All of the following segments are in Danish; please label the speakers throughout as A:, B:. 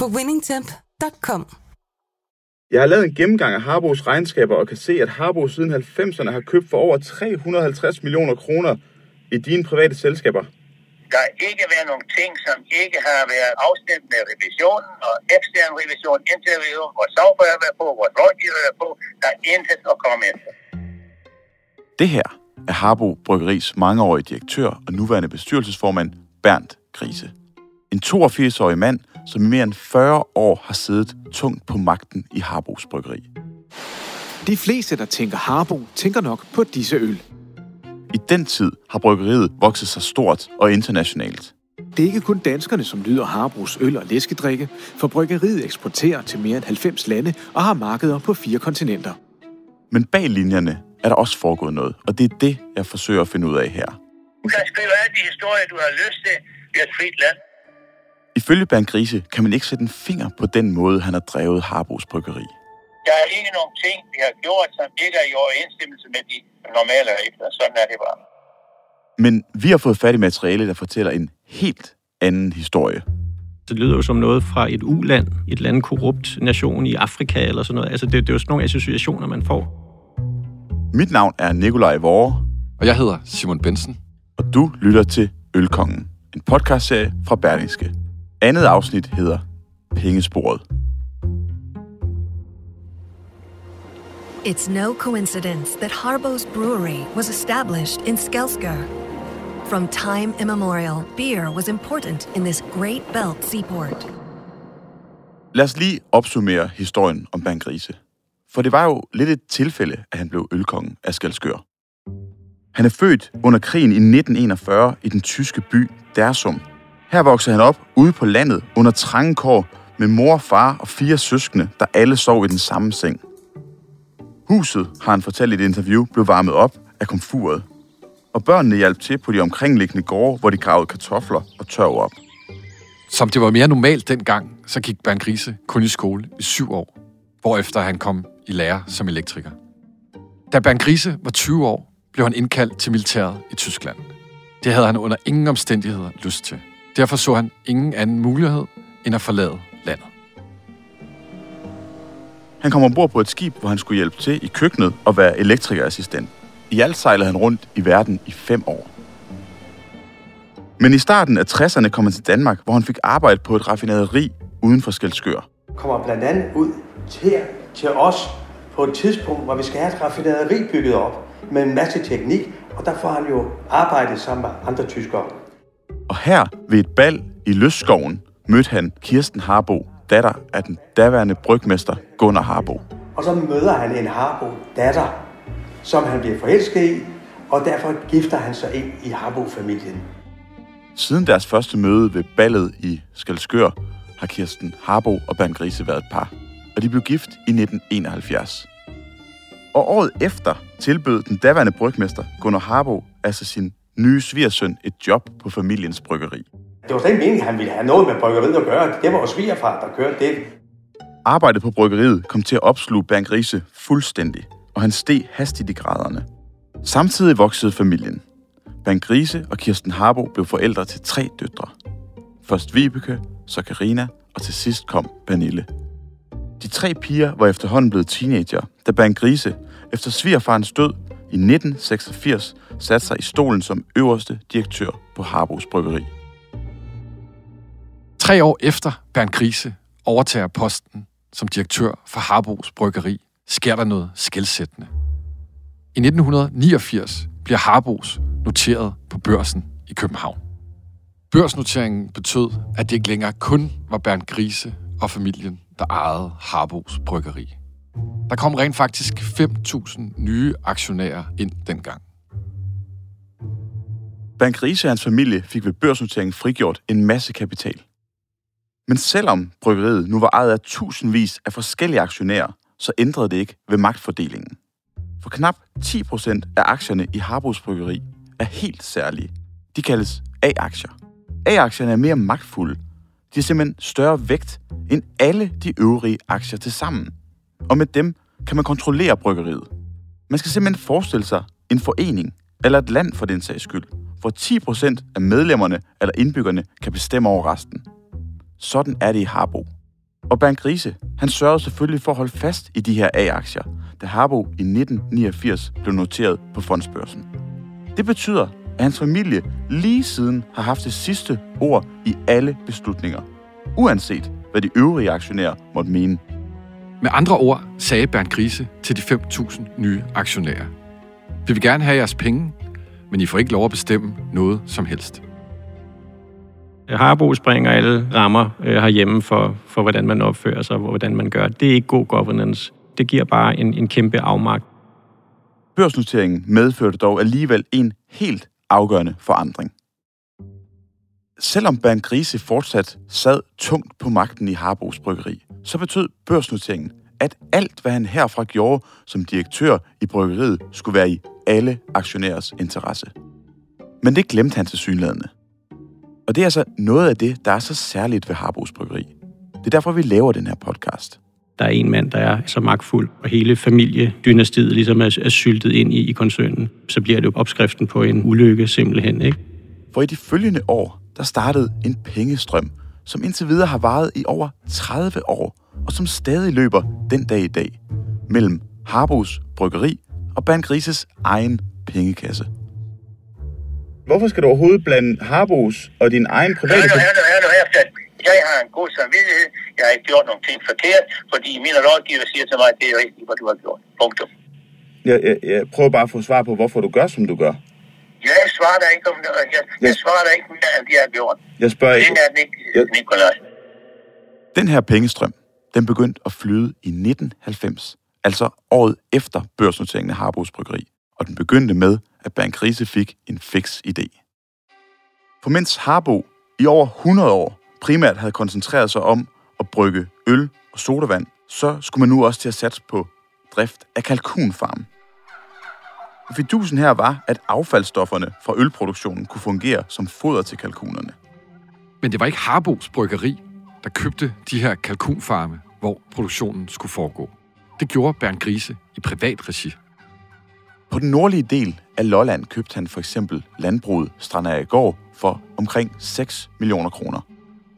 A: på winningtemp.com.
B: Jeg har lavet en gennemgang af Harbos regnskaber og kan se, at Harbo siden 90'erne har købt for over 350 millioner kroner i dine private selskaber.
C: Der har ikke været nogle ting, som ikke har været afstemt med revisionen og ekstern revision, interview, hvor software har været på, hvor rådgiver har været på. Der er intet at komme efter.
B: Det her er Harbo Bryggeris mangeårige direktør og nuværende bestyrelsesformand Bernd Grise. En 82-årig mand, som i mere end 40 år har siddet tungt på magten i Harbos Bryggeri.
D: De fleste, der tænker Harbo, tænker nok på disse øl.
B: I den tid har bryggeriet vokset sig stort og internationalt.
D: Det er ikke kun danskerne, som nyder Harbos øl og læskedrikke, for bryggeriet eksporterer til mere end 90 lande og har markeder på fire kontinenter.
B: Men bag linjerne er der også foregået noget, og det er det, jeg forsøger at finde ud af her.
C: Du kan skrive alle de historier, du har lyst til. Vi er et frit land.
B: Ifølge Bernd Grise kan man ikke sætte en finger på den måde, han har drevet Harbos Bryggeri.
C: Der er ikke nogen ting, vi har gjort, som ikke er i overensstemmelse med de normale regler. Sådan er det bare.
B: Men vi har fået fat i materiale, der fortæller en helt anden historie.
E: Det lyder jo som noget fra et uland, et eller andet korrupt nation i Afrika eller sådan noget. Altså, det, det er jo sådan nogle associationer, man får.
B: Mit navn er Nikolaj Vore,
F: Og jeg hedder Simon Bensen.
B: og du lytter til Ølkongen, en podcastserie fra Berlingske. Andet afsnit hedder Pengesporet.
G: It's no coincidence that Harbo's Brewery was established in Skelsker. From time immemorial, beer was important in this Great Belt seaport.
B: Lad os lige opsummere historien om Bernd Grise. For det var jo lidt et tilfælde, at han blev ølkongen af Skalskør. Han er født under krigen i 1941 i den tyske by Dersum. Her voksede han op ude på landet under trangekår med mor, far og fire søskende, der alle sov i den samme seng. Huset, har han fortalt i et interview, blev varmet op af komfuret. Og børnene hjalp til på de omkringliggende gårde, hvor de gravede kartofler og tørv op.
F: Som det var mere normalt dengang, så gik Bernd Grise kun i skole i syv år, hvorefter han kom i lære som elektriker. Da Bernd Grise var 20 år, blev han indkaldt til militæret i Tyskland. Det havde han under ingen omstændigheder lyst til. Derfor så han ingen anden mulighed end at forlade landet.
B: Han kom ombord på et skib, hvor han skulle hjælpe til i køkkenet og være elektrikerassistent. I alt sejlede han rundt i verden i fem år. Men i starten af 60'erne kom han til Danmark, hvor han fik arbejde på et raffinaderi uden for Skelskør.
H: kommer blandt andet ud til, til os på et tidspunkt, hvor vi skal have et raffinaderi bygget op med en masse teknik, og der får han jo arbejdet sammen med andre tyskere.
B: Og her ved et bal i Løsskoven mødte han Kirsten Harbo, datter af den daværende brygmester Gunnar Harbo.
H: Og så møder han en Harbo datter, som han bliver forelsket i, og derfor gifter han sig ind i Harbo-familien.
B: Siden deres første møde ved ballet i Skelskør har Kirsten Harbo og Bernd Grise været et par, og de blev gift i 1971. Og året efter tilbød den daværende brygmester Gunnar Harbo altså sin nye svigersøn et job på familiens bryggeri.
H: Det var slet ikke meningen, at han ville have noget med bryggeriet at gøre. Det var jo svigerfar, der kørte det.
B: Arbejdet på bryggeriet kom til at opsluge Bernd Grise fuldstændig, og han steg hastigt i graderne. Samtidig voksede familien. Bernd Grise og Kirsten Harbo blev forældre til tre døtre. Først Vibeke, så Karina og til sidst kom Pernille. De tre piger var efterhånden blevet teenager, da Bernd Grise efter svigerfarens død i 1986 satte sig i stolen som øverste direktør på Harbos Bryggeri.
F: Tre år efter Bernd Grise overtager posten som direktør for Harbos Bryggeri, sker der noget skældsættende. I 1989 bliver Harbos noteret på børsen i København. Børsnoteringen betød, at det ikke længere kun var Bernd Grise og familien, der ejede Harbos Bryggeri. Der kom rent faktisk 5.000 nye aktionærer ind dengang.
B: Bank Riese og hans familie fik ved børsnoteringen frigjort en masse kapital. Men selvom bryggeriet nu var ejet af tusindvis af forskellige aktionærer, så ændrede det ikke ved magtfordelingen. For knap 10% af aktierne i Harbos Bryggeri er helt særlige. De kaldes A-aktier. A-aktierne er mere magtfulde. De har simpelthen større vægt end alle de øvrige aktier til sammen. Og med dem kan man kontrollere bryggeriet. Man skal simpelthen forestille sig en forening, eller et land for den sags skyld, hvor 10% af medlemmerne eller indbyggerne kan bestemme over resten. Sådan er det i Harbo. Og Bernd Grise, han sørgede selvfølgelig for at holde fast i de her A-aktier, da Harbo i 1989 blev noteret på fondsbørsen. Det betyder, at hans familie lige siden har haft det sidste ord i alle beslutninger, uanset hvad de øvrige aktionærer måtte mene.
F: Med andre ord sagde Bernd Grise til de 5.000 nye aktionærer. Vi vil gerne have jeres penge, men I får ikke lov at bestemme noget som helst.
E: Harbo springer alle rammer øh, herhjemme for, for, hvordan man opfører sig og hvordan man gør. Det er ikke god governance. Det giver bare en, en kæmpe afmagt.
B: Børsnoteringen medførte dog alligevel en helt afgørende forandring. Selvom Bernd Grise fortsat sad tungt på magten i Harbos Bryggeri, så betød børsnoteringen, at alt, hvad han herfra gjorde som direktør i bryggeriet, skulle være i alle aktionærers interesse. Men det glemte han til synlædende. Og det er altså noget af det, der er så særligt ved Harbos Bryggeri. Det er derfor, vi laver den her podcast.
E: Der er en mand, der er så magtfuld, og hele familiedynastiet ligesom er, er syltet ind i, i koncernen. Så bliver det jo opskriften på en ulykke simpelthen, ikke?
B: For i de følgende år, der startede en pengestrøm, som indtil videre har varet i over 30 år, og som stadig løber den dag i dag, mellem Harbos Bryggeri og Bernd Grises egen pengekasse. Hvorfor skal du overhovedet blande Harbos og din egen private...
C: Hør nu, hør nu, hør nu efter. Jeg har en god samvittighed. Jeg har ikke gjort nogle ting forkert, fordi mine rådgiver siger til mig, at det er rigtigt, hvad du har gjort. Punktum.
B: Jeg, jeg, jeg prøver bare at få svar på, hvorfor du gør, som du gør.
C: Jeg svarer dig ikke om det. Jeg, jeg svarer dig ikke mere, end de har gjort.
B: Jeg spørger
C: Det
B: ikke...
C: er den ikke, Nikolaj.
B: Den her pengestrøm, den begyndte at flyde i 1990, altså året efter børsnoteringen af Harbos Bryggeri. Og den begyndte med, at Grise fik en fix idé. For mens Harbo i over 100 år primært havde koncentreret sig om at brygge øl og sodavand, så skulle man nu også til at satse på drift af kalkunfarm. Fidusen her var, at affaldsstofferne fra ølproduktionen kunne fungere som foder til kalkunerne.
F: Men det var ikke Harbos Bryggeri, der købte de her kalkunfarme, hvor produktionen skulle foregå. Det gjorde Bernd Grise i privat regi.
B: På den nordlige del af Lolland købte han for eksempel landbruget Strandagård for omkring 6 millioner kroner.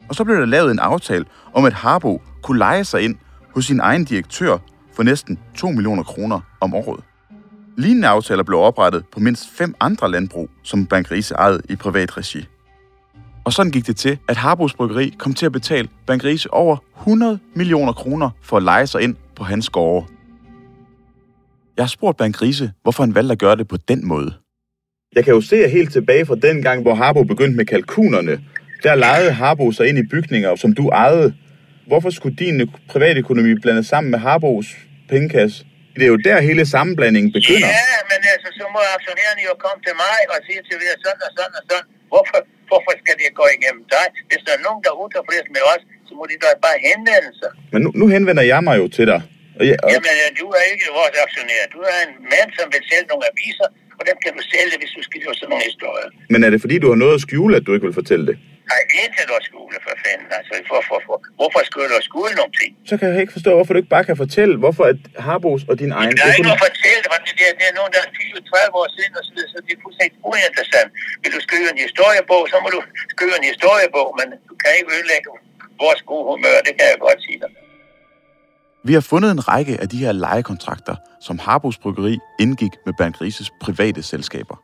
B: Og så blev der lavet en aftale om, at Harbo kunne lege sig ind hos sin egen direktør for næsten 2 millioner kroner om året. Lignende aftaler blev oprettet på mindst fem andre landbrug, som Bankrise ejede i privat regi. Og sådan gik det til, at Harbos Bryggeri kom til at betale Bankrise over 100 millioner kroner for at lege sig ind på hans gårde. Jeg har spurgt Bernd hvorfor han valgte at gøre det på den måde. Jeg kan jo se helt tilbage fra den gang, hvor Harbo begyndte med kalkunerne. Der lejede Harbo sig ind i bygninger, som du ejede. Hvorfor skulle din privatøkonomi blandes sammen med Harbos pengekasse? Det er jo der hele sammenblandingen begynder.
C: Ja, men altså, så må aktionærerne jo komme til mig og sige til mig sådan og sådan og sådan. Hvorfor, hvorfor skal det gå igennem dig? Hvis der er nogen, der er utilfredse med os, så må de da bare henvende sig.
B: Men nu, nu henvender jeg mig jo til dig. Og jeg, og,
C: Jamen, øh, du er ikke vores aktionær. Du er en mand, som vil sælge nogle aviser, og dem kan du sælge, hvis du lave sådan nogle historier.
B: men er det fordi, du har noget at skjule, at du ikke vil fortælle det?
C: Nej, ikke noget skole for fanden. Altså, for, for, for. Hvorfor skulle du skole nogle ting?
B: Så kan jeg ikke forstå, hvorfor du ikke bare kan fortælle, hvorfor at Harbos og din egen...
C: Der er ikke noget at fortælle, det, det, er, det er nogen, der er 20-30 år siden, og så, så det er fuldstændig uinteressant. Vil du skrive en historiebog, så må du skrive en historiebog, men du kan ikke ødelægge vores gode humør, det kan jeg godt sige dig.
B: Vi har fundet en række af de her lejekontrakter, som Harbos Bryggeri indgik med Bernd Grises private selskaber.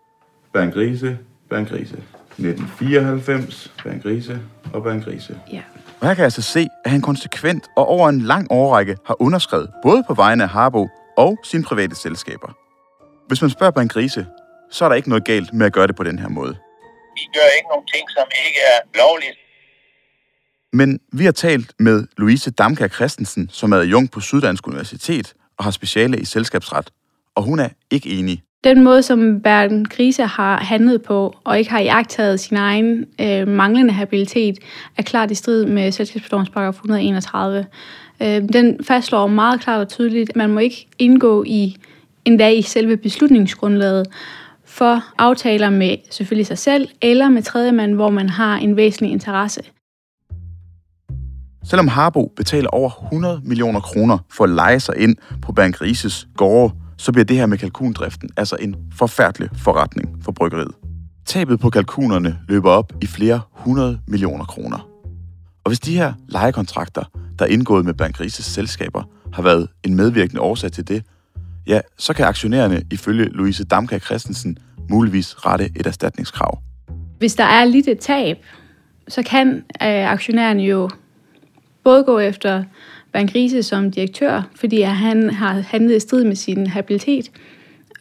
B: Bernd Grise, Bernd Grise. 1994, Bernd Grise og Bernd Grise.
A: Ja.
B: Og her kan jeg altså se, at han konsekvent og over en lang årrække har underskrevet både på vegne af Harbo og sine private selskaber. Hvis man spørger Bernd Grise, så er der ikke noget galt med at gøre det på den her måde.
C: Vi gør ikke nogen ting, som ikke er lovligt.
B: Men vi har talt med Louise Damkær Christensen, som er adjunkt på Syddansk Universitet og har speciale i selskabsret. Og hun er ikke enig.
I: Den måde, som Bergen Krise har handlet på, og ikke har iagtaget sin egen øh, manglende habilitet, er klart i strid med selskabslovens paragraf 131. Øh, den fastslår meget klart og tydeligt, at man må ikke indgå i endda i selve beslutningsgrundlaget for aftaler med selvfølgelig sig selv eller med tredjemand, hvor man har en væsentlig interesse.
B: Selvom Harbo betaler over 100 millioner kroner for at lege sig ind på Bernd Grises gårde, så bliver det her med kalkundriften altså en forfærdelig forretning for bryggeriet. Tabet på kalkunerne løber op i flere hundrede millioner kroner. Og hvis de her lejekontrakter, der er indgået med Bankrises selskaber, har været en medvirkende årsag til det, ja, så kan aktionærerne ifølge Louise Damka Christensen muligvis rette et erstatningskrav.
I: Hvis der er lidt et tab, så kan øh, aktionærerne jo både gå efter Bernd Grise som direktør, fordi han har handlet i strid med sin habilitet,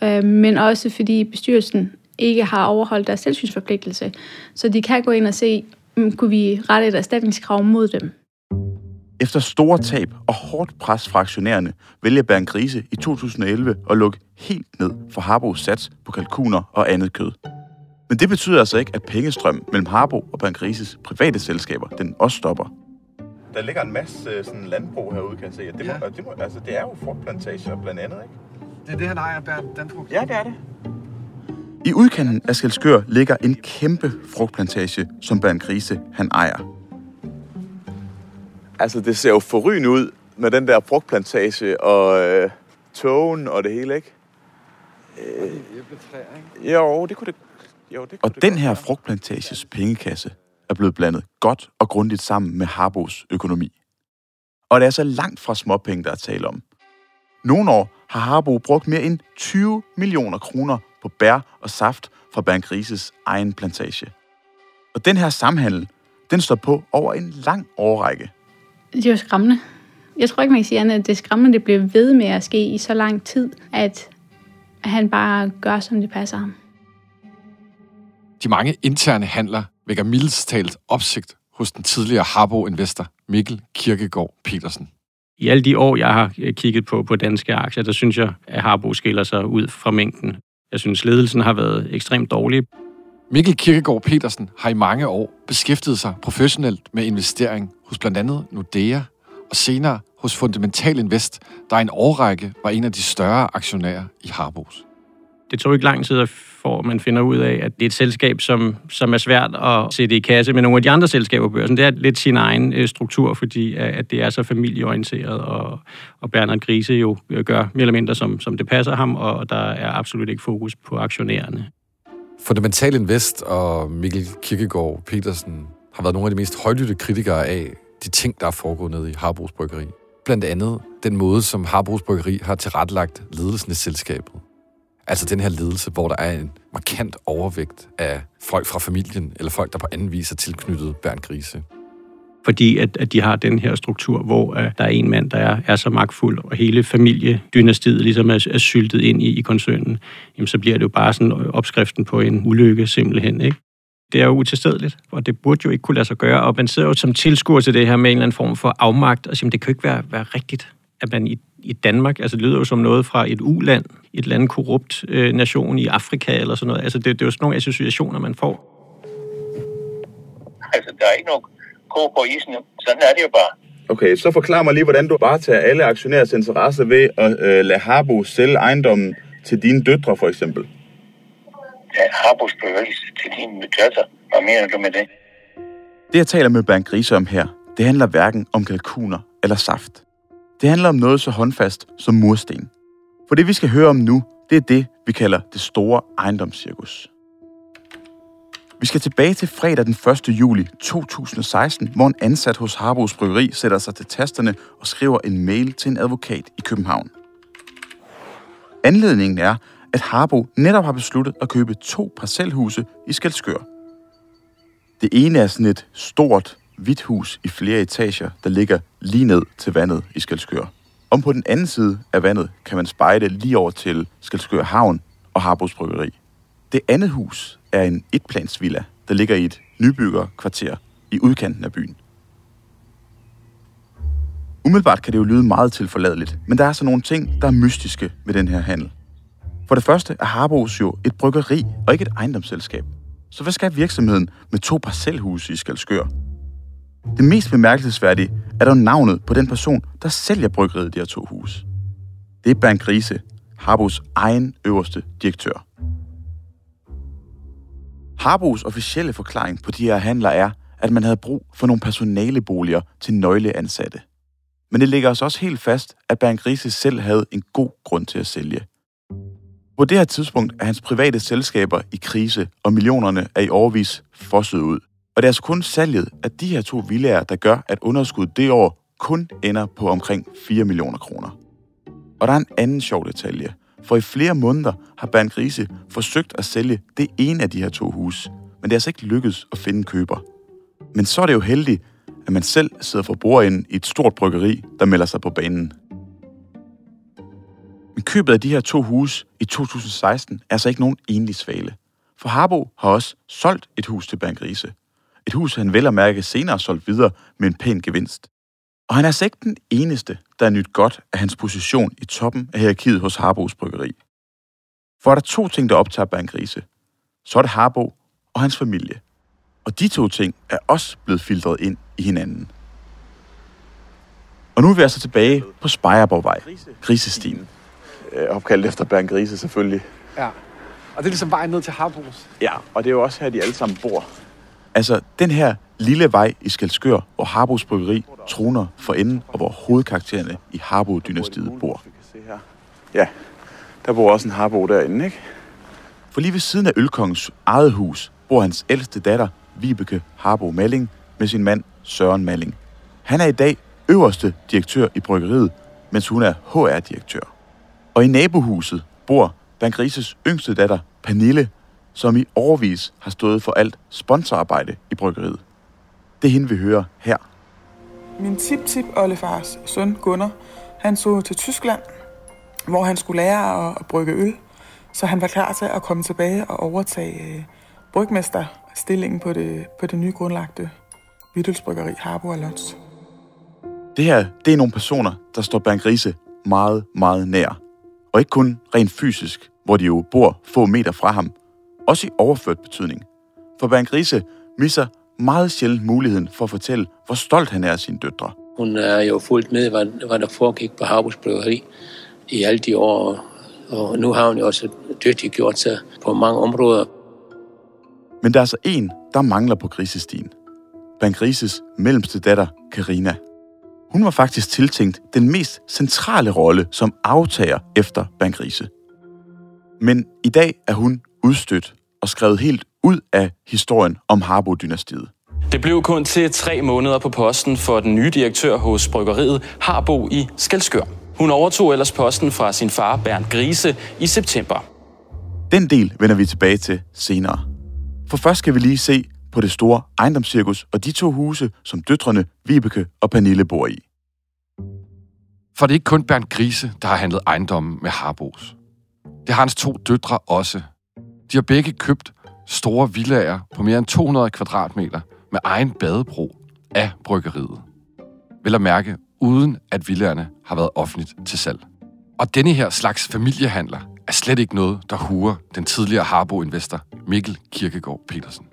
I: øh, men også fordi bestyrelsen ikke har overholdt deres selvsynsforpligtelse. Så de kan gå ind og se, om kunne vi rette et erstatningskrav mod dem.
B: Efter store tab og hårdt pres fra aktionærerne vælger Bernd Grise i 2011 at lukke helt ned for Harbos sats på kalkuner og andet kød. Men det betyder altså ikke, at pengestrøm mellem Harbo og Bernd Grises private selskaber, den også stopper. Der ligger en masse øh, sådan landbrug herude, kan jeg se. Det, må, ja. det, må, altså, det er jo frugtplantager blandt andet, ikke?
J: Det er det, han ejer, Bernd Danfrugt.
B: Ja, det er det. I udkanten af Skelskør ligger en kæmpe frugtplantage, som Bernd Grise han ejer. Altså, det ser jo forrygende ud med den der frugtplantage og øh, togen og det hele, ikke?
J: Øh, ikke?
B: Jo, det kunne det, jo, det kunne Og det den her frugtplantages pengekasse er blevet blandet godt og grundigt sammen med Harbos økonomi. Og det er så langt fra småpenge, der er tale om. Nogle år har Harbo brugt mere end 20 millioner kroner på bær og saft fra Bernd Grises egen plantage. Og den her samhandel, den står på over en lang årrække.
I: Det er jo skræmmende. Jeg tror ikke, man kan sige andet, at det er skræmmende, det bliver ved med at ske i så lang tid, at han bare gør, som det passer ham.
F: De mange interne handler vækker mildest talt opsigt hos den tidligere Harbo-investor Mikkel Kirkegaard Petersen.
E: I alle de år, jeg har kigget på, på danske aktier, der synes jeg, at Harbo skiller sig ud fra mængden. Jeg synes, ledelsen har været ekstremt dårlig.
F: Mikkel Kirkegaard Petersen har i mange år beskæftiget sig professionelt med investering hos blandt andet Nordea og senere hos Fundamental Invest, der en årrække var en af de større aktionærer i Harbos.
E: Det tog ikke lang tid, for man finder ud af, at det er et selskab, som, som er svært at sætte i kasse med nogle af de andre selskaber på børsen. Det er lidt sin egen øh, struktur, fordi øh, at det er så familieorienteret, og, og Bernard Grise jo øh, gør mere eller mindre, som, som det passer ham, og der er absolut ikke fokus på aktionærerne.
F: Fundamental Invest og Mikkel Kirkegaard Petersen har været nogle af de mest højlytte kritikere af de ting, der er foregået nede i Harbros Bryggeri. Blandt andet den måde, som Harbros Bryggeri har tilrettelagt ledelsen i selskabet. Altså den her ledelse, hvor der er en markant overvægt af folk fra familien, eller folk, der på anden vis er tilknyttet Bernd Grise
E: fordi at, at de har den her struktur, hvor uh, der er en mand, der er, er så magtfuld, og hele familiedynastiet ligesom er, er syltet ind i, i koncernen, jamen så bliver det jo bare sådan opskriften på en ulykke simpelthen, ikke? Det er jo utilstedeligt, og det burde jo ikke kunne lade sig gøre, og man sidder jo som tilskuer til det her med en eller anden form for afmagt, og siger, det kan jo ikke være, være rigtigt, at man i, i Danmark, altså det lyder jo som noget fra et uland, et eller andet korrupt øh, nation i Afrika eller sådan noget. Altså det, det er jo sådan nogle associationer, man får.
C: Altså, der er ikke nogen ko på isen. Sådan er det jo bare.
B: Okay, så forklar mig lige, hvordan du bare tager alle aktionærers interesse ved at øh, lade Harbo sælge ejendommen til dine døtre, for eksempel.
C: Ja, Harbo skal til dine døtre. Hvad mener du med det?
B: Det, jeg taler med Bernd Grise om her, det handler hverken om kalkuner eller saft. Det handler om noget så håndfast som mursten. For det, vi skal høre om nu, det er det, vi kalder det store ejendomscirkus. Vi skal tilbage til fredag den 1. juli 2016, hvor en ansat hos Harbos Bryggeri sætter sig til tasterne og skriver en mail til en advokat i København. Anledningen er, at Harbo netop har besluttet at købe to parcelhuse i Skelskør. Det ene er sådan et stort, hvidt hus i flere etager, der ligger lige ned til vandet i Skelskør. Om på den anden side af vandet kan man spejde lige over til Skelskør Havn og Harbos Bryggeri. Det andet hus er en etplansvilla, der ligger i et nybyggerkvarter i udkanten af byen. Umiddelbart kan det jo lyde meget tilforladeligt, men der er så nogle ting, der er mystiske ved den her handel. For det første er Harbos jo et bryggeri og ikke et ejendomsselskab. Så hvad skal virksomheden med to parcelhuse i Skalskør? Det mest bemærkelsesværdige er dog navnet på den person, der sælger bryggeriet de her to huse. Det er Bernd Grise, Harbos egen øverste direktør. Harbos officielle forklaring på de her handler er, at man havde brug for nogle personaleboliger til nøgleansatte. Men det ligger os også helt fast, at Bernd Grise selv havde en god grund til at sælge. På det her tidspunkt er hans private selskaber i krise, og millionerne er i overvis fosset ud. Og det er altså kun salget af de her to villager, der gør, at underskuddet det år kun ender på omkring 4 millioner kroner. Og der er en anden sjov detalje. For i flere måneder har Bernd Grise forsøgt at sælge det ene af de her to huse, men det er altså ikke lykkedes at finde køber. Men så er det jo heldigt, at man selv sidder for bordenden i et stort bryggeri, der melder sig på banen. Men købet af de her to huse i 2016 er altså ikke nogen enlig svale. For Harbo har også solgt et hus til Bernd Grise. Et hus, han vel og mærke senere solgt videre med en pæn gevinst. Og han er altså ikke den eneste, der er nyt godt af hans position i toppen af hierarkiet hos Harbos Bryggeri. For er der to ting, der optager Bernd Grise, så er det Harbo og hans familie. Og de to ting er også blevet filtreret ind i hinanden. Og nu er vi altså tilbage på Spejerborgvej, Grisestien. Opkaldt efter Bernd Grise selvfølgelig.
J: Ja. Og det er ligesom vejen ned til Harbos.
B: Ja, og det er jo også her, de alle sammen bor. Altså, den her lille vej i Skelskør, hvor Harbos Bryggeri troner for enden, og hvor hovedkaraktererne i Harbo-dynastiet bor. Ja, der bor også en Harbo derinde, ikke? For lige ved siden af Ølkongens eget hus bor hans ældste datter, Vibeke Harbo Malling, med sin mand Søren Malling. Han er i dag øverste direktør i bryggeriet, mens hun er HR-direktør. Og i nabohuset bor Bernd Grises yngste datter, Pernille, som i overvis har stået for alt sponsorarbejde i bryggeriet. Det er hende, vi hører her.
K: Min tip-tip oldefars søn Gunnar, han så til Tyskland, hvor han skulle lære at, at brygge øl, så han var klar til at komme tilbage og overtage øh, brygmesterstillingen på det, på det nye grundlagte Vittelsbryggeri Harbo og Lots.
B: Det her, det er nogle personer, der står Bernd Grise meget, meget nær. Og ikke kun rent fysisk, hvor de jo bor få meter fra ham. Også i overført betydning. For Bernd Grise misser meget sjældent muligheden for at fortælle, hvor stolt han er af sine døtre.
L: Hun er jo fuldt med, hvad, hvad der foregik på Harbos Bryggeri i alle de år. Og nu har hun jo også dygtigt gjort sig på mange områder.
B: Men der er altså en, der mangler på grisestien. Bernd Grises mellemste datter, Karina. Hun var faktisk tiltænkt den mest centrale rolle som aftager efter Bernd Grise. Men i dag er hun udstødt og skrevet helt ud af historien om Harbo-dynastiet.
M: Det blev kun til tre måneder på posten for den nye direktør hos bryggeriet Harbo i Skelskør. Hun overtog ellers posten fra sin far Bernd Grise i september.
B: Den del vender vi tilbage til senere. For først skal vi lige se på det store ejendomscirkus og de to huse, som døtrene Vibeke og Pernille bor i.
F: For det er ikke kun Bernd Grise, der har handlet ejendommen med Harbos. Det har hans to døtre også. De har begge købt store villager på mere end 200 kvadratmeter med egen badebro af bryggeriet. Vel at mærke, uden at villaerne har været offentligt til salg. Og denne her slags familiehandler er slet ikke noget, der huer den tidligere Harbo-investor Mikkel Kirkegaard Petersen.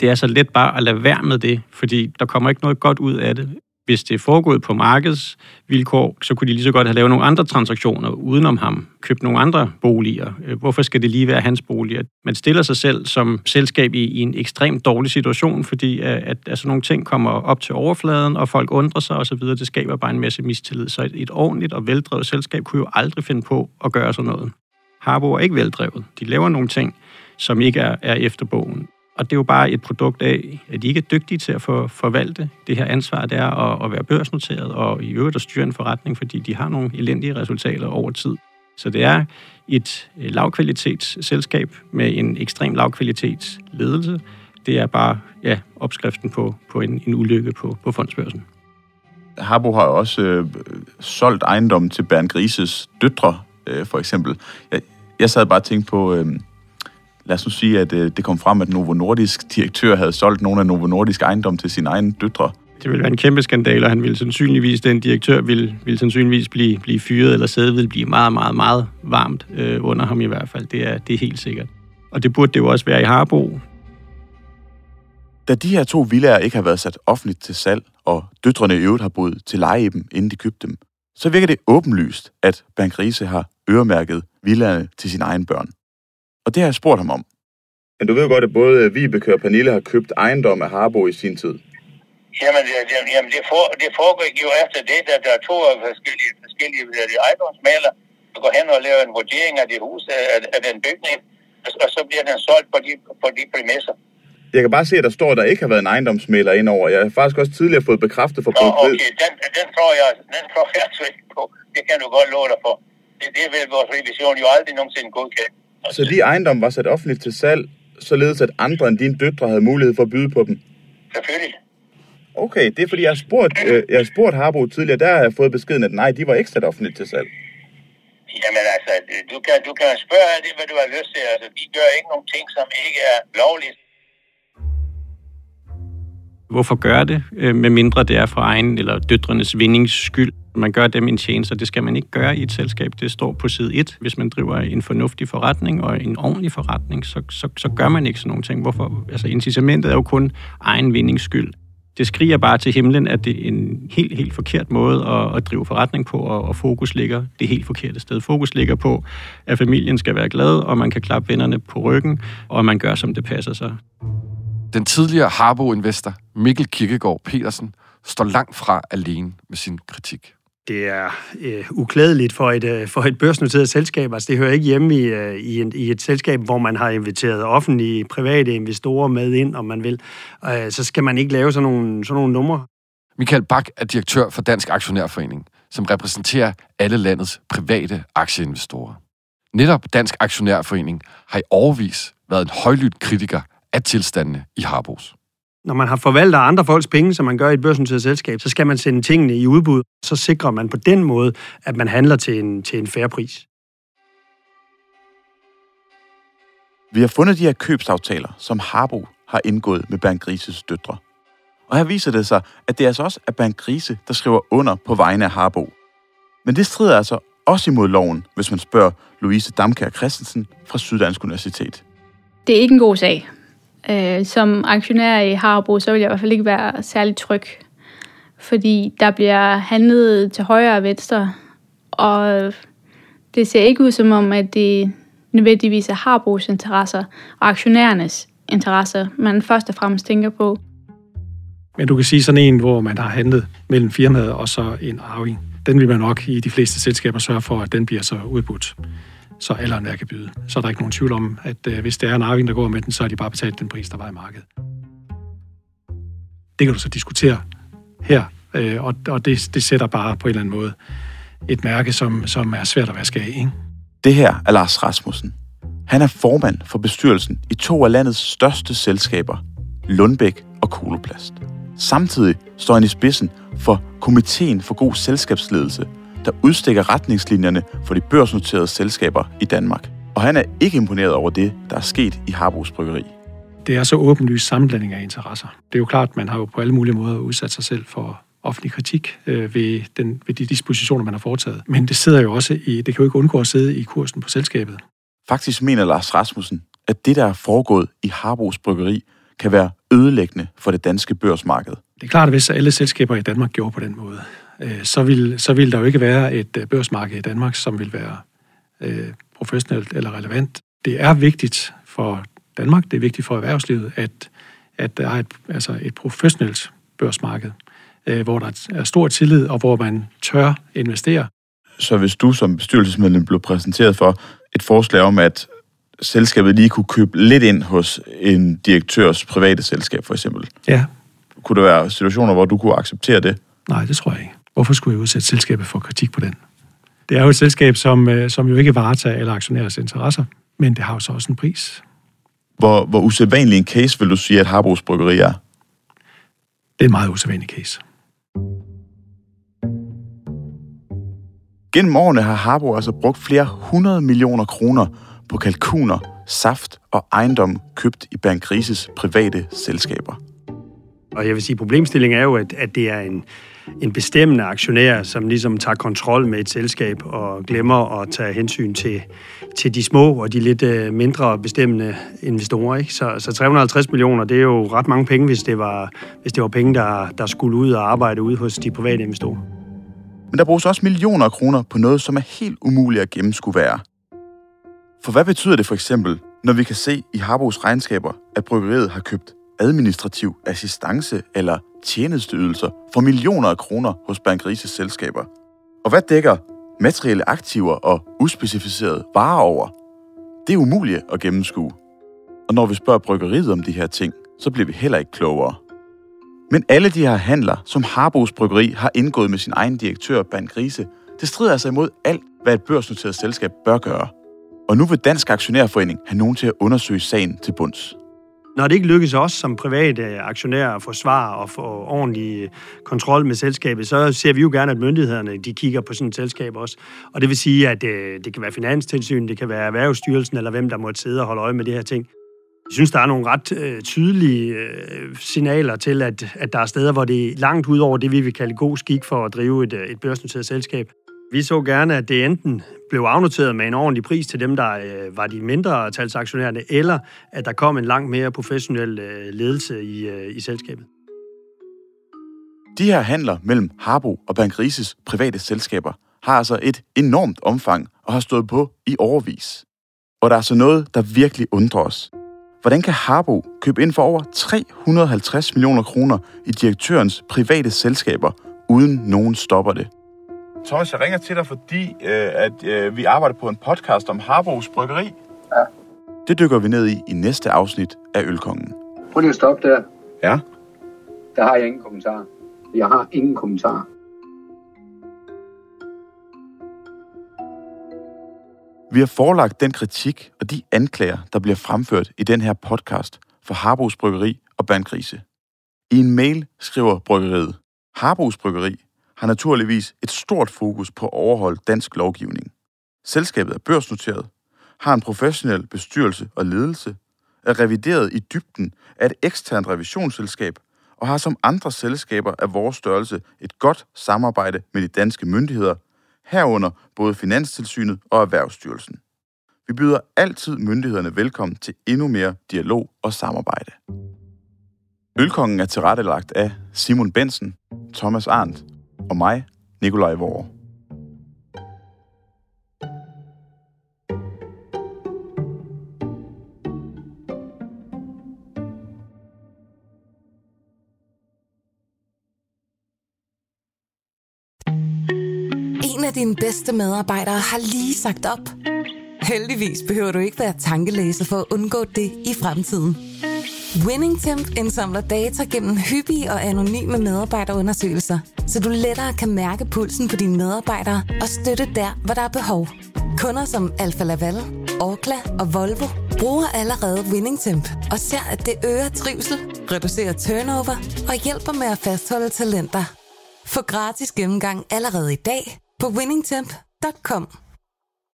E: Det er så let bare at lade være med det, fordi der kommer ikke noget godt ud af det. Hvis det er foregået på markedsvilkår, så kunne de lige så godt have lavet nogle andre transaktioner udenom ham, købt nogle andre boliger. Øh, hvorfor skal det lige være hans boliger? Man stiller sig selv som selskab i, i en ekstremt dårlig situation, fordi at, at, at sådan nogle ting kommer op til overfladen, og folk undrer sig osv. Det skaber bare en masse mistillid. Så et, et ordentligt og veldrevet selskab kunne jo aldrig finde på at gøre sådan noget. Harbo er ikke veldrevet. De laver nogle ting, som ikke er, er efter bogen. Og det er jo bare et produkt af, at de ikke er dygtige til at for, forvalte det her ansvar, det er at, at være børsnoteret og i øvrigt at styre en forretning, fordi de har nogle elendige resultater over tid. Så det er et øh, lavkvalitetsselskab med en ekstrem lavkvalitetsledelse. Det er bare ja, opskriften på, på en, en ulykke på, på fondsbørsen.
B: Harbo har også øh, solgt ejendommen til Bernd Grises døtre, øh, for eksempel. Jeg, jeg sad bare og tænkte på... Øh, lad os nu sige, at øh, det kom frem, at Novo Nordisk direktør havde solgt nogle af Novo Nordisk ejendom til sine egne døtre.
E: Det ville være en kæmpe skandal, og han ville sandsynligvis, den direktør ville, ville sandsynligvis blive, blive fyret, eller sædet ville blive meget, meget, meget varmt øh, under ham i hvert fald. Det er, det er helt sikkert. Og det burde det jo også være i Harbo.
B: Da de her to villager ikke har været sat offentligt til salg, og døtrene i øvrigt har boet til leje i dem, inden de købte dem, så virker det åbenlyst, at Bank Riese har øremærket villagerne til sine egne børn. Og det har jeg spurgt ham om. Men du ved godt, at både Vibeke og Pernille har købt ejendom af Harbo i sin tid.
C: Jamen, det, det, jamen det, for, det foregik jo efter det, at der er to forskellige, forskellige ejendomsmaler, der går hen og laver en vurdering af det hus, af, af den bygning, og, og så bliver den solgt på de, på de præmisser.
B: Jeg kan bare se, at der står, at der ikke har været en ejendomsmaler indover. Jeg har faktisk også tidligere fået bekræftet for
C: Nå, okay, den, den, tror jeg, den tror jeg altså ikke på. Det kan du godt love dig for. Det, det vil vores revision jo aldrig nogensinde godkendt.
B: Så de ejendomme var sat offentligt til salg, således at andre end dine døtre havde mulighed for at byde på dem?
C: Selvfølgelig.
B: Okay, det er fordi, jeg har spurgt, øh, jeg har spurgt Harbo tidligere, der har jeg fået beskeden, at nej, de var ikke sat offentligt til salg.
C: Jamen altså, du kan, du kan spørge det, hvad du har lyst til. Altså, vi gør ikke nogen ting, som ikke er lovligt.
E: Hvorfor gøre det, øh, med mindre det er for egen eller døtrenes vindings skyld? Man gør dem en tjeneste, og det skal man ikke gøre i et selskab. Det står på side 1. Hvis man driver en fornuftig forretning og en ordentlig forretning, så, så, så gør man ikke sådan nogle ting. Hvorfor? Altså, incitamentet er jo kun egen vindings skyld. Det skriger bare til himlen, at det er en helt, helt forkert måde at, at drive forretning på, og, og fokus ligger det helt forkerte sted. Fokus ligger på, at familien skal være glad, og man kan klappe vennerne på ryggen, og man gør, som det passer sig.
F: Den tidligere Harbo-investor Mikkel Kirkegaard Petersen står langt fra alene med sin kritik.
N: Det er øh, uklædeligt for et, øh, for et børsnoteret selskab. Altså, det hører ikke hjemme i, øh, i, en, i et selskab, hvor man har inviteret offentlige, private investorer med ind, om man vil. Øh, så skal man ikke lave sådan nogle, sådan nogle numre.
F: Michael Bak er direktør for Dansk Aktionærforening, som repræsenterer alle landets private aktieinvestorer. Netop Dansk Aktionærforening har i overvis været en højlydt kritiker af tilstandene i Harbos.
N: Når man har forvaltet andre folks penge, som man gør i et børsnoteret selskab, så skal man sende tingene i udbud. Så sikrer man på den måde, at man handler til en, til en færre pris.
B: Vi har fundet de her købsaftaler, som Harbo har indgået med Bernd Grises døtre. Og her viser det sig, at det altså også er Bernd Grise, der skriver under på vegne af Harbo. Men det strider altså også imod loven, hvis man spørger Louise Damkær Christensen fra Syddansk Universitet.
I: Det er ikke en god sag. Øh, som aktionær i Harbo, så vil jeg i hvert fald ikke være særlig tryg. Fordi der bliver handlet til højre og venstre, og det ser ikke ud som om, at det nødvendigvis er Harbos interesser og aktionærernes interesser, man først og fremmest tænker på.
N: Men du kan sige sådan en, hvor man har handlet mellem firmaet og så en arving. Den vil man nok i de fleste selskaber sørge for, at den bliver så udbudt så alderen andre kan byde. Så er der ikke nogen tvivl om, at øh, hvis det er en arving, der går med den, så har de bare betalt den pris, der var i markedet. Det kan du så diskutere her, øh, og, og det, det sætter bare på en eller anden måde et mærke, som, som er svært at vaske af. Ikke?
B: Det her er Lars Rasmussen. Han er formand for bestyrelsen i to af landets største selskaber, Lundbæk og Koloplast. Samtidig står han i spidsen for Komiteen for God Selskabsledelse, der udstikker retningslinjerne for de børsnoterede selskaber i Danmark. Og han er ikke imponeret over det, der er sket i Harbos Bryggeri.
N: Det er så åbenlyst sammenblanding af interesser. Det er jo klart, at man har jo på alle mulige måder udsat sig selv for offentlig kritik øh, ved, den, ved de dispositioner, man har foretaget. Men det sidder jo også i, det kan jo ikke undgå at sidde i kursen på selskabet.
B: Faktisk mener Lars Rasmussen, at det, der er foregået i Harbos Bryggeri, kan være ødelæggende for det danske børsmarked.
N: Det er klart, at hvis alle selskaber i Danmark gjorde på den måde, øh, så, vil, så vil der jo ikke være et øh, børsmarked i Danmark, som vil være øh, professionelt eller relevant. Det er vigtigt for Danmark, det er vigtigt for erhvervslivet, at, at der er et, altså et professionelt børsmarked, øh, hvor der er stor tillid, og hvor man tør investere.
B: Så hvis du som bestyrelsesmedlem blev præsenteret for et forslag om, at selskabet lige kunne købe lidt ind hos en direktørs private selskab, for eksempel.
N: Ja.
B: Kunne der være situationer, hvor du kunne acceptere det?
N: Nej, det tror jeg ikke. Hvorfor skulle jeg udsætte selskabet for kritik på den? Det er jo et selskab, som, øh, som jo ikke varetager alle aktionærers interesser, men det har jo så også en pris.
B: Hvor, hvor usædvanlig en case vil du sige, at Harbos Bryggeri er?
N: Det er en meget usædvanlig case.
B: Gennem årene har Harbo altså brugt flere hundrede millioner kroner på kalkuner, saft og ejendom købt i Bernd Grises private selskaber.
O: Og jeg vil sige, problemstillingen er jo, at, at det er en, en bestemmende aktionær, som ligesom tager kontrol med et selskab og glemmer at tage hensyn til, til de små og de lidt øh, mindre bestemmende investorer. Ikke? Så, så 350 millioner, det er jo ret mange penge, hvis det var, hvis det var penge, der, der skulle ud og arbejde ude hos de private investorer.
B: Men der bruges også millioner af kroner på noget, som er helt umuligt at gennemskue være. For hvad betyder det for eksempel, når vi kan se i Harbos regnskaber, at bryggeriet har købt administrativ assistance eller tjenesteydelser for millioner af kroner hos Bankrises selskaber? Og hvad dækker materielle aktiver og uspecificerede varer over? Det er umuligt at gennemskue. Og når vi spørger bryggeriet om de her ting, så bliver vi heller ikke klogere. Men alle de her handler, som Harbos Bryggeri har indgået med sin egen direktør, Ban Grise, det strider altså imod alt, hvad et børsnoteret selskab bør gøre. Og nu vil Dansk Aktionærforening have nogen til at undersøge sagen til bunds.
O: Når det ikke lykkes os som private aktionærer at få svar og få ordentlig kontrol med selskabet, så ser vi jo gerne, at myndighederne de kigger på sådan et selskab også. Og det vil sige, at øh, det kan være Finanstilsyn, det kan være Erhvervsstyrelsen, eller hvem der måtte sidde og holde øje med det her ting. Jeg synes, der er nogle ret øh, tydelige øh, signaler til, at, at der er steder, hvor det er langt ud over det, vi vil kalde god skik for at drive et, øh, et børsnoteret selskab. Vi så gerne, at det enten blev afnoteret med en ordentlig pris til dem, der øh, var de mindre talsaktionærerne, eller at der kom en langt mere professionel øh, ledelse i, øh, i selskabet.
B: De her handler mellem Harbo og Bankrises private selskaber har altså et enormt omfang og har stået på i overvis. Og der er så noget, der virkelig undrer os. Hvordan kan Harbo købe ind for over 350 millioner kroner i direktørens private selskaber, uden nogen stopper det? Thomas, jeg ringer til dig, fordi øh, at øh, vi arbejder på en podcast om Harbos Bryggeri.
P: Ja.
B: Det dykker vi ned i i næste afsnit af Ølkongen.
P: Prøv lige at stoppe der.
B: Ja?
P: Der har jeg ingen kommentar. Jeg har ingen kommentar.
B: Vi har forelagt den kritik og de anklager, der bliver fremført i den her podcast for Harbos Bryggeri og Bandkrise. I en mail skriver bryggeriet, Harbos Bryggeri har naturligvis et stort fokus på at overholde dansk lovgivning. Selskabet er børsnoteret, har en professionel bestyrelse og ledelse, er revideret i dybden af et eksternt revisionsselskab og har som andre selskaber af vores størrelse et godt samarbejde med de danske myndigheder, herunder både Finanstilsynet og Erhvervsstyrelsen. Vi byder altid myndighederne velkommen til endnu mere dialog og samarbejde. Ølkongen er tilrettelagt af Simon Bensen, Thomas Arndt og mig, Nikolaj Vore.
A: En af dine bedste medarbejdere har lige sagt op. Heldigvis behøver du ikke være tankelæser for at undgå det i fremtiden. WinningTemp indsamler data gennem hyppige og anonyme medarbejderundersøgelser, så du lettere kan mærke pulsen på dine medarbejdere og støtte der, hvor der er behov. Kunder som Alfa Laval, Orkla og Volvo bruger allerede WinningTemp og ser, at det øger trivsel, reducerer turnover og hjælper med at fastholde talenter. Få gratis gennemgang allerede i dag på winningtemp.com.